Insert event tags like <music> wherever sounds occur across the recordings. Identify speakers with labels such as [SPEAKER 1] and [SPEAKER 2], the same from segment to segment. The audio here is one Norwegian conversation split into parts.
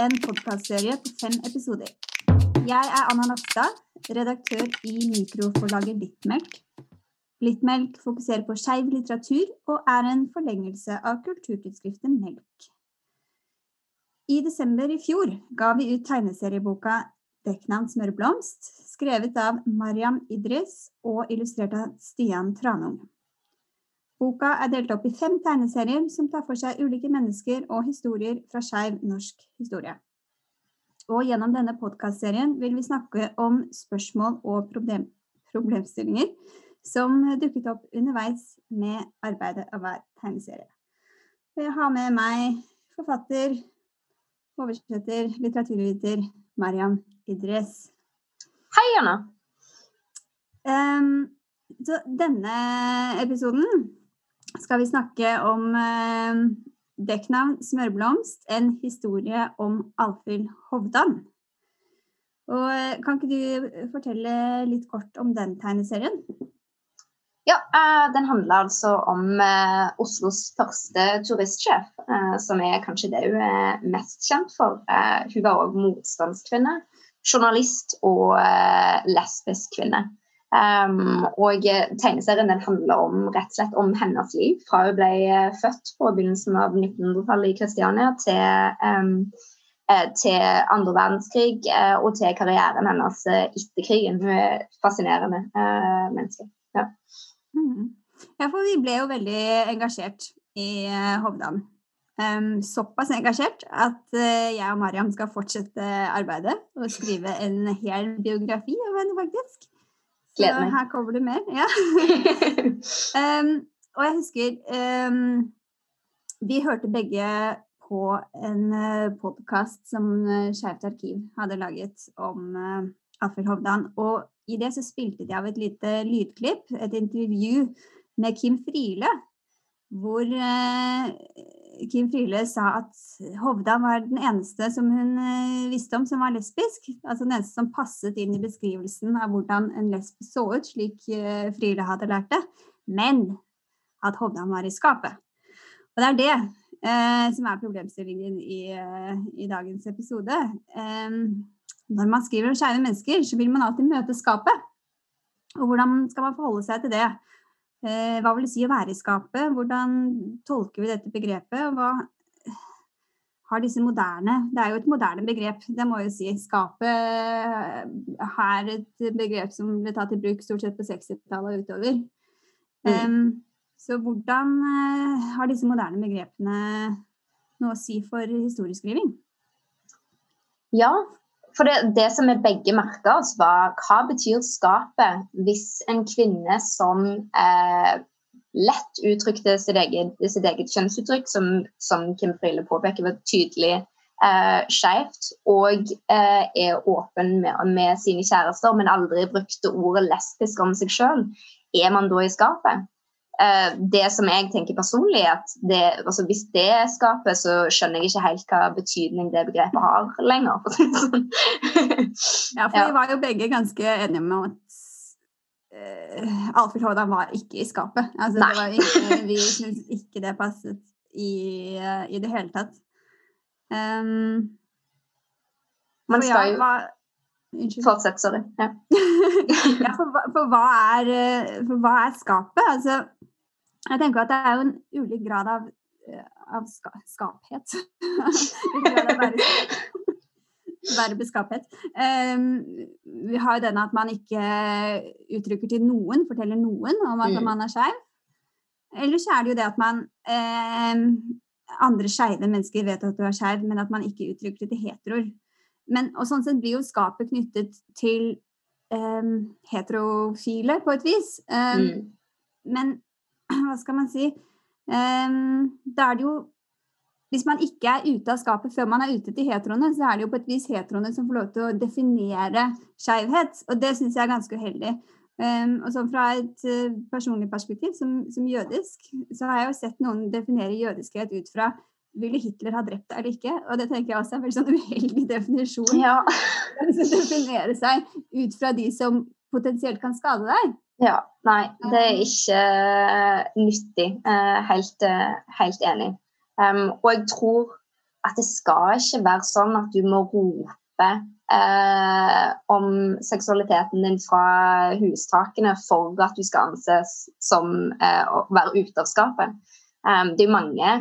[SPEAKER 1] en podkastserie på fem episoder. Jeg er Anna Nakstad, redaktør i mikroforlaget Littmelk. Littmelk fokuserer på skeiv litteratur og er en forlengelse av kulturtidsskriftet Melk. I desember i fjor ga vi ut tegneserieboka Dekknavn Smørblomst, skrevet av Mariam Idris og illustrert av Stian Tranung. Boka er delt opp i fem tegneserier som tar for seg ulike mennesker og historier fra skeiv norsk historie. Og gjennom denne podkastserien vil vi snakke om spørsmål og problem problemstillinger som dukket opp underveis med arbeidet av hver tegneserie. Jeg har med meg forfatter, oversetter, litteraturviter Mariam Idres.
[SPEAKER 2] Hei, Anna.
[SPEAKER 1] Um, så denne episoden skal vi snakke om eh, dekknavn 'Smørblomst', en historie om Alfhild Hovdan. Og Kan ikke du fortelle litt kort om den tegneserien?
[SPEAKER 2] Ja, uh, Den handler altså om uh, Oslos første turistsjef, som er kanskje det hun er mest kjent for. hun var òg motstandskvinne, journalist og lesbisk kvinne. Um, og tegneserien den handler om, rett og slett om hennes liv fra hun ble født på begynnelsen av 1900-tallet i Kristiania til um, til andre verdenskrig og til karrieren hennes etter krigen. Hun er fascinerende uh, menneske. Ja.
[SPEAKER 1] Mm. Ja, for vi ble jo veldig engasjert i uh, Hovdan. Um, såpass engasjert at uh, jeg og Mariam skal fortsette arbeidet og skrive en hel biografi av henne, faktisk.
[SPEAKER 2] Gleder meg.
[SPEAKER 1] Her kommer det mer. Ja. <laughs> um, og jeg husker um, Vi hørte begge på en uh, podkast som uh, Skeivt arkiv hadde laget om uh, Alfred Hovdan. Og i det så spilte de av et lite lydklipp, et intervju med Kim Friele, hvor eh, Kim Friele sa at Hovda var den eneste som hun eh, visste om som var lesbisk. Altså den eneste som passet inn i beskrivelsen av hvordan en lesb så ut, slik eh, Friele hadde lært det. Men at Hovda var i skapet. Og det er det eh, som er problemstillingen i, eh, i dagens episode. Eh, når man skriver om skeive mennesker, så vil man alltid møte skapet. Og hvordan skal man forholde seg til det? Eh, hva vil det si å være i skapet? Hvordan tolker vi dette begrepet? Og hva har disse moderne Det er jo et moderne begrep, det må jeg jo si. Skapet er et begrep som ble tatt i bruk stort sett på 60-tallet og utover. Mm. Um, så hvordan uh, har disse moderne begrepene noe å si for historieskriving?
[SPEAKER 2] Ja, for det, det, som vi begge merka oss, var hva betyr skapet hvis en kvinne som eh, lett uttrykte sitt eget, sitt eget kjønnsuttrykk, som, som, Kim Friele påpeker var tydelig eh, skeivt, og eh, er åpen med, med, sine kjærester, men aldri brukte ordet lesbisk om seg sjøl, er man da i skapet? Uh, det som jeg tenker personlig, at det, altså hvis det er skapet, så skjønner jeg ikke helt hva betydning det begrepet har lenger.
[SPEAKER 1] Sånn. <laughs> ja, for ja. vi var jo begge ganske enige om at uh, Alfred Haadan var ikke i skapet. Altså, ikke, vi <laughs> syntes ikke det passet i, uh, i det hele tatt. Um,
[SPEAKER 2] Man skal jo hva, Fortsett, sorry. Ja. <laughs>
[SPEAKER 1] ja for, for, hva er, for, hva er, skapet? Altså, jeg tenker at det er jo en ulik grad av, eh, av ska, skaphet. <laughs> Verbeskaphet. Um, vi har jo den at man ikke uttrykker til noen, forteller noen om at mm. man er skeiv. så er det jo det at man um, Andre skeive mennesker vet at du er skeiv, men at man ikke uttrykker det til heteroer. Men, og sånn sett blir jo skapet knyttet til um, heterofile på et vis. Um, mm. Men <clears throat> hva skal man si um, Da er det jo Hvis man ikke er ute av skapet før man er ute til heteroene, så er det jo på et vis heteroene som får lov til å definere skeivhet. Og det syns jeg er ganske uheldig. Um, og sånn Fra et uh, personlig perspektiv, som, som, jødisk, så har jeg jo sett noen definere jødiskhet ut fra ville Hitler ha drept deg eller ikke? Og det tenker jeg også er en veldig sånn uheldig definisjon.
[SPEAKER 2] Ja. <laughs>
[SPEAKER 1] liksom definere seg ut fra de som potensielt kan skade deg.
[SPEAKER 2] Ja, nei, det er ikke uh, nyttig. Uh, helt, uh, helt, enig. Um, og jeg tror at det skal ikke være sånn at du må rope eh, om seksualiteten din fra hustakene for at du skal anses som eh, å være ute av skapet. Um, det er mange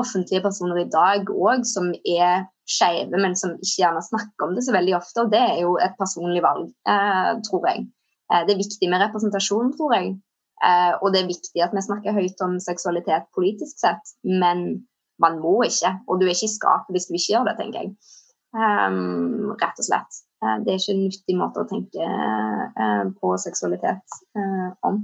[SPEAKER 2] offentlige personer i dag òg som er skeive, men som ikke gjerne snakker om det så veldig ofte. Og det er jo et personlig valg, eh, tror jeg. Eh, det er viktig med representasjon, tror jeg. Eh, og det er viktig at vi snakker høyt om seksualitet politisk sett, men man må ikke. Og du er ikke i skapet hvis du ikke gjør det, tenker jeg. Um, rett og slett. Eh, det er ikke en nyttig måte å tenke uh, på seksualitet uh, om.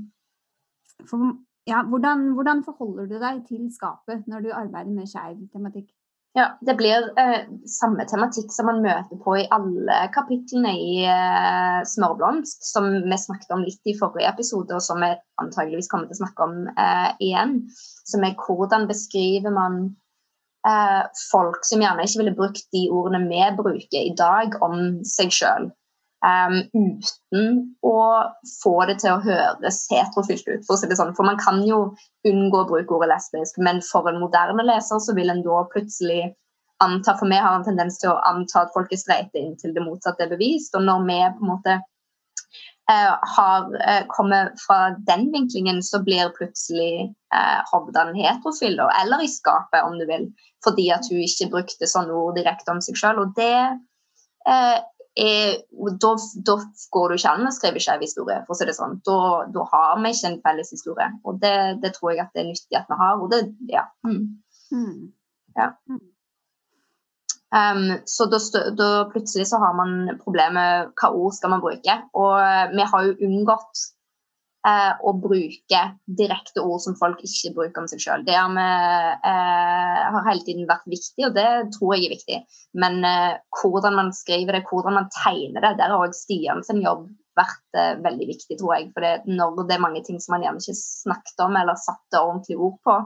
[SPEAKER 1] For, ja, hvordan, hvordan, forholder du deg til skapet når du arbeider med skeiv tematikk?
[SPEAKER 2] Ja, Det blir eh, samme tematikk som man møter på i alle kapitlene i eh, Smørblomst, som vi snakket om litt i forrige episode, og som vi antageligvis kommer til å snakke om eh, igjen. Som er hvordan beskriver man eh, folk som gjerne ikke ville brukt de ordene vi bruker i dag om seg sjøl. Um, uten å få det til å høres heterofylt ut. For sånn. For man kan jo unngå å bruke ordet lesbisk, men for en moderne leser så vil en da plutselig anta For vi har en tendens til å anta at folk er streite inntil det motsatte er bevist. Og når vi på en måte uh, har uh, kommet fra den vinklingen, så blir plutselig uh, Hovdan heterofil, eller i skapet, om du vil, fordi at hun ikke brukte sånne ord direkte om seg sjøl. Og det er, da, da, går du ikke an å skrive skeiv historie, for å si det sånn. Da, da, har vi ikke en felles historie. Og det, det, tror jeg at det er nyttig at vi har. Og det, ja. Mm. Mm. ja. Um, så da, da, plutselig så har man problemet hva ord skal man bruke. Og vi har jo unngått eh, og bruke direkte ord som folk ikke bruker om seg sjøl. Det har, vi, eh, har, hele tiden vært viktig, og det tror jeg er viktig. Men eh, hvordan man skriver det, hvordan man tegner det, der har òg Stian sin jobb vært eh, veldig viktig, tror jeg. For når det er mange ting som man gjerne ikke snakket om eller satte ordentlig ord på,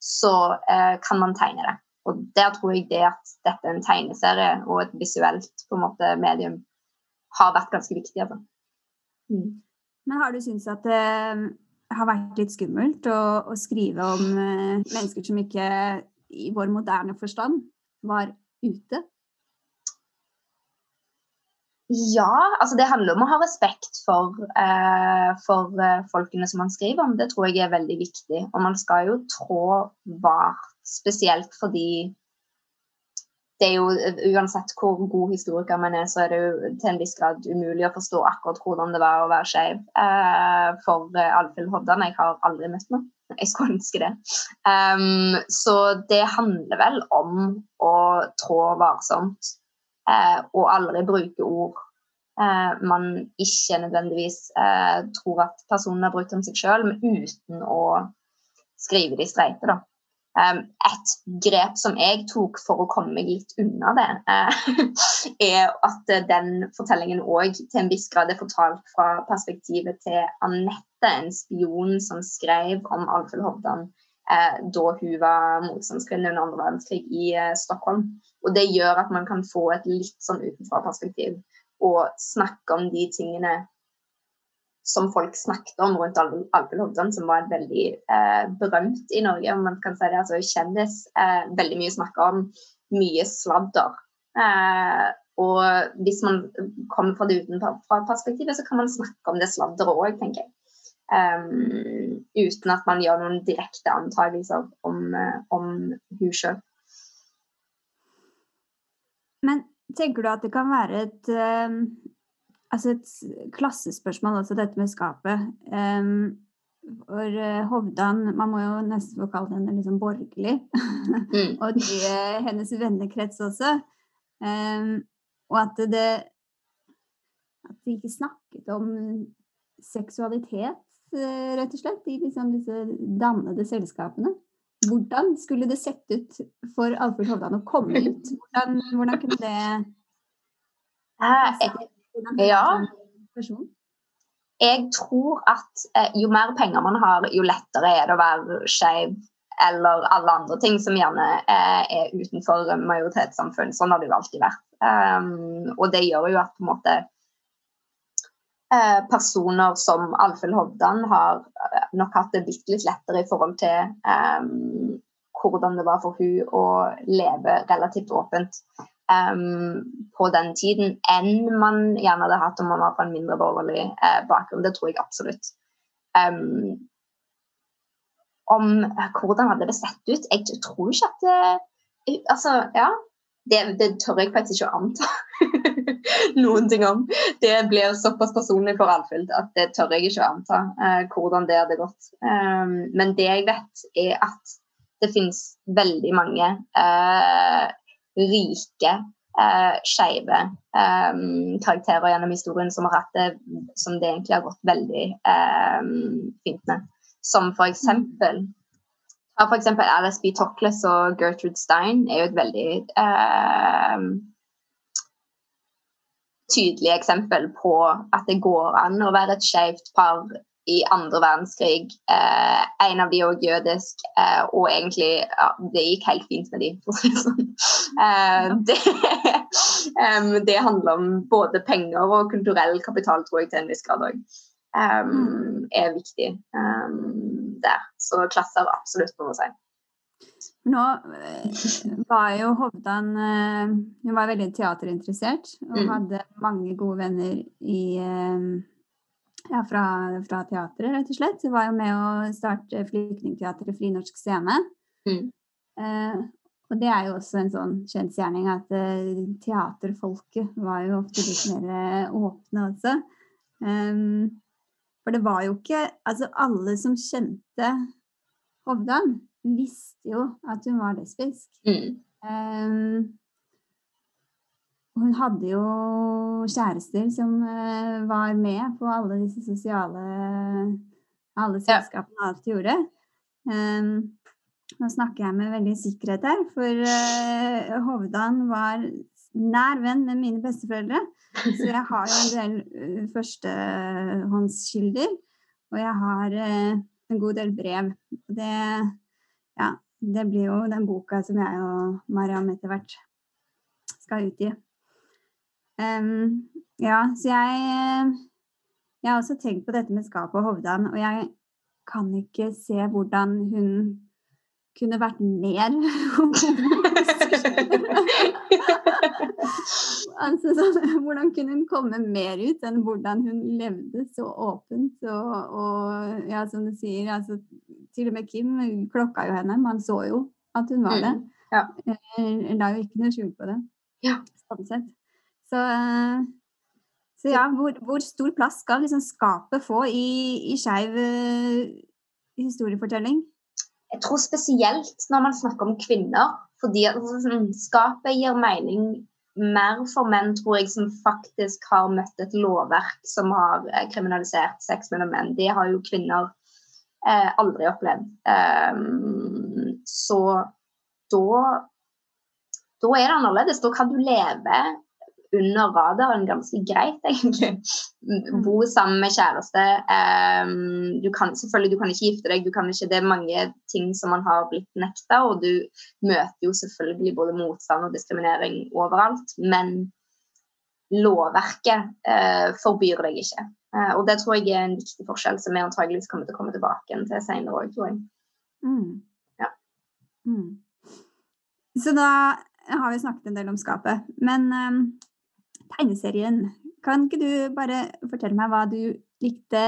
[SPEAKER 2] så eh, kan man tegne det. Og der tror jeg det at dette er en tegneserie og et visuelt på en måte, medium har vært ganske viktig. Altså.
[SPEAKER 1] Mm. Men har du syntes at det eh, har vært litt skummelt å, å skrive om uh, mennesker som ikke i vår moderne forstand var ute?
[SPEAKER 2] Ja, altså det handler om å ha respekt for, uh, for uh, folkene som man skriver om. Det tror jeg er veldig viktig. Og man skal jo trå vart, spesielt fordi det er jo Uansett hvor god historiker man er, så er det jo til en viss grad umulig å forstå akkurat hvordan det var å være skeiv eh, for eh, Alfhild Hovdan. Jeg har aldri møtt noen. Jeg skulle ønske det. Um, så det handler vel om å trå varsomt eh, og aldri bruke ord eh, man ikke nødvendigvis eh, tror at personen har brukt om seg sjøl, men uten å skrive de streite, da. Um, et grep som jeg tok for å komme meg litt unna det, uh, <laughs> er at den fortellingen òg til en viss grad er fortalt fra perspektivet til Anette, en spion som skrev om Alfhild Hovdan uh, da hun var motstandskvinne under andre verdenskrig i uh, Stockholm. Og Det gjør at man kan få et litt sånn utenfra-perspektiv og snakke om de tingene som folk snakket om rundt Alvhild som var veldig eh, berømt i Norge, man kan si det. altså Kjendis. Eh, veldig mye snakka om. Mye sladder. Eh, og hvis man kommer fra det utenfra-perspektivet, så kan man snakke om det sladderet òg, tenker jeg. Um, uten at man gjør noen direkte antakelser om, uh, om hun sjøl.
[SPEAKER 1] Men tenker du at det kan være et uh, altså et klassespørsmål også, dette med skapet. Um, for uh, Hovdan Man må jo nesten få kalle henne liksom borgerlig. Mm. <laughs> og de, hennes vennekrets også. Um, og at det At de ikke snakket om seksualitet, uh, rett og slett, i liksom disse dannede selskapene. Hvordan skulle det sett ut for Alfred Hovdan å komme ut? Hvordan, hvordan kunne det <laughs>
[SPEAKER 2] ja. Jeg tror at eh, jo mer penger man har, jo lettere er det å være skeiv eller alle andre ting som gjerne eh, er utenfor majoritetssamfunn. Sånn har det jo alltid vært. Um, og det gjør jo at på en måte eh, personer som Alfhild Hovdan har nok hatt det bitte litt lettere i forhold til um, hvordan det var for hun å leve relativt åpent um, på den tiden, enn man gjerne hadde hatt om man var på en mindre borgerlig uh, bakgrunn. Det tror jeg absolutt. Um, om hvordan hadde det sett ut Jeg tror ikke at det Altså, ja. Det, det tør jeg faktisk ikke å anta <laughs> noen ting om. Det blir såpass personlig for Alfhild at det tør jeg ikke å anta uh, hvordan det hadde gått. Um, men det jeg vet, er at det finnes veldig mange uh, rike, eh, skeive eh, karakterer gjennom historien som har hatt det som det egentlig har gått veldig eh, fint med. Som for eksempel ja, for eksempel Alice B. Tokles og Gertrude Stein er jo et veldig eh, tydelig eksempel på at det går an å være et skeivt par i andre verdenskrig. Eh, en av de òg jødisk, eh, og egentlig ja, Det gikk helt fint med de, for å si det sånn. Eh, det, <laughs> um, det, handler om både penger og kulturell kapital, tror jeg, til en viss grad òg. Um, er viktig um, der. Så klasser absolutt, må man si.
[SPEAKER 1] Nå var jo Hovdan Hun var veldig teaterinteressert og mm. hadde mange gode venner i ja, fra, fra teatret, rett og slett. Hun var jo med å starte Flyktningteatret Frinorsk scene. Mm. Eh, og det er jo også en sånn kjensgjerning at eh, teaterfolket var jo ofte litt mer eh, åpne også. Um, for det var jo ikke Altså, alle som kjente Hovdan, visste jo at hun var lesbisk. Mm. Um, hun hadde jo kjærester som uh, var med på alle disse sosiale Alle selskapene alt gjorde. Um, nå snakker jeg med veldig sikkerhet her, for uh, Hovdan var nær venn med mine besteforeldre. Så jeg har jo en del uh, førstehåndskilder, og jeg har uh, en god del brev. Det, ja, det blir jo den boka som jeg og Mariam etter hvert skal utgi. Um, ja, så jeg Jeg har også tenkt på dette med skapet og Hovdan, og jeg kan ikke se hvordan hun kunne vært mer <laughs> <laughs> altså, så, Hvordan kunne hun komme mer ut enn hvordan hun levde så åpent og, og ja, som du sier, altså, til og med Kim klokka jo henne. Man så jo at hun var det. Mm, ja. Eh, la jo ikke noe skjul på det. Ja. Sånn sett. Så, eh, så ja, hvor, hvor, stor plass skal liksom skapet få i, i skeiv uh, historiefortelling?
[SPEAKER 2] Jeg tror spesielt når man snakker om kvinner. Fordi altså, skapet gir mening mer for menn, tror jeg, som faktisk har møtt et lovverk som har eh, kriminalisert sex mellom menn. Det har jo kvinner eh, aldri opplevd. Um, så da da er det annerledes. Da kan du leve under radaren ganske greit, <laughs> egentlig. Mm. Bo sammen med kjæreste. Um, du kan selvfølgelig du kan ikke gifte deg, kan ikke, det er mange ting som man har blitt nekta, og du møter jo selvfølgelig både motstand og diskriminering overalt. Men lovverket uh, forbyr deg ikke. Uh, og det tror jeg er en viktig forskjell som vi antageligvis kommer til å komme tilbake til senere òg, tror jeg. Mm. Ja.
[SPEAKER 1] Mm. Så da har vi snakket en del om skapet. Men um, tegneserien. Kan ikke du bare fortelle meg hva du likte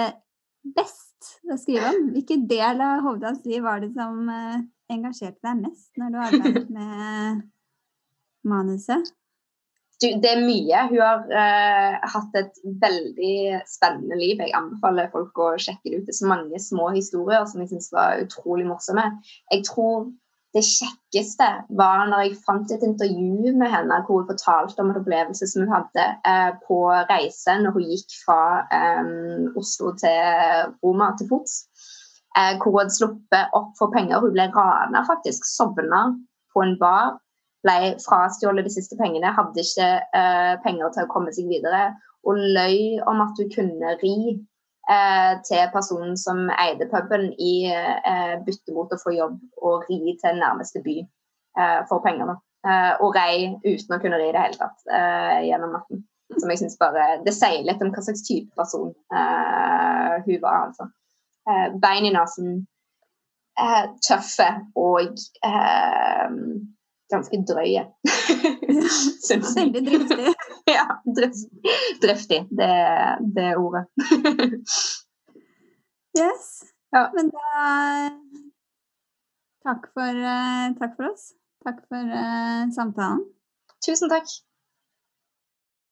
[SPEAKER 1] best å skrive om? Hvilken del av Hovdans liv var det som uh, engasjerte deg mest når du arbeidet <laughs> med manuset?
[SPEAKER 2] Du, det er mye. Hun har uh, hatt et veldig spennende liv. Jeg anbefaler folk å sjekke det ut. Det er så mange små historier som jeg syns var utrolig morsomme. Jeg tror det kjekkeste var når jeg fant et intervju med henne hvor hun fortalte om en opplevelse som hun hadde eh, på reise når hun gikk fra eh, Oslo til Roma til fots. Eh, hvor hun hadde sluppet opp for penger. Hun ble rana, faktisk. Sovna på en bar. Ble frastjålet de siste pengene. Hadde ikke eh, penger til å komme seg videre. Og løy om at hun kunne ri eh, til personen som eide puben i eh, bytte mot å få jobb og ri til nærmeste by eh, for penger. Eh, og rei uten å kunne ri i det hele tatt eh, gjennom natten. Som jeg synes bare Det sier litt om hva slags type person eh, hun var, altså. bein i nesen, tøffe og ganske drøye. <laughs>
[SPEAKER 1] Veldig driftig. <laughs>
[SPEAKER 2] ja, driftig. Det, det er ordet. <laughs>
[SPEAKER 1] yes.
[SPEAKER 2] Ja.
[SPEAKER 1] Men da takk for, uh, takk for oss. Takk for uh, samtalen.
[SPEAKER 2] Tusen takk.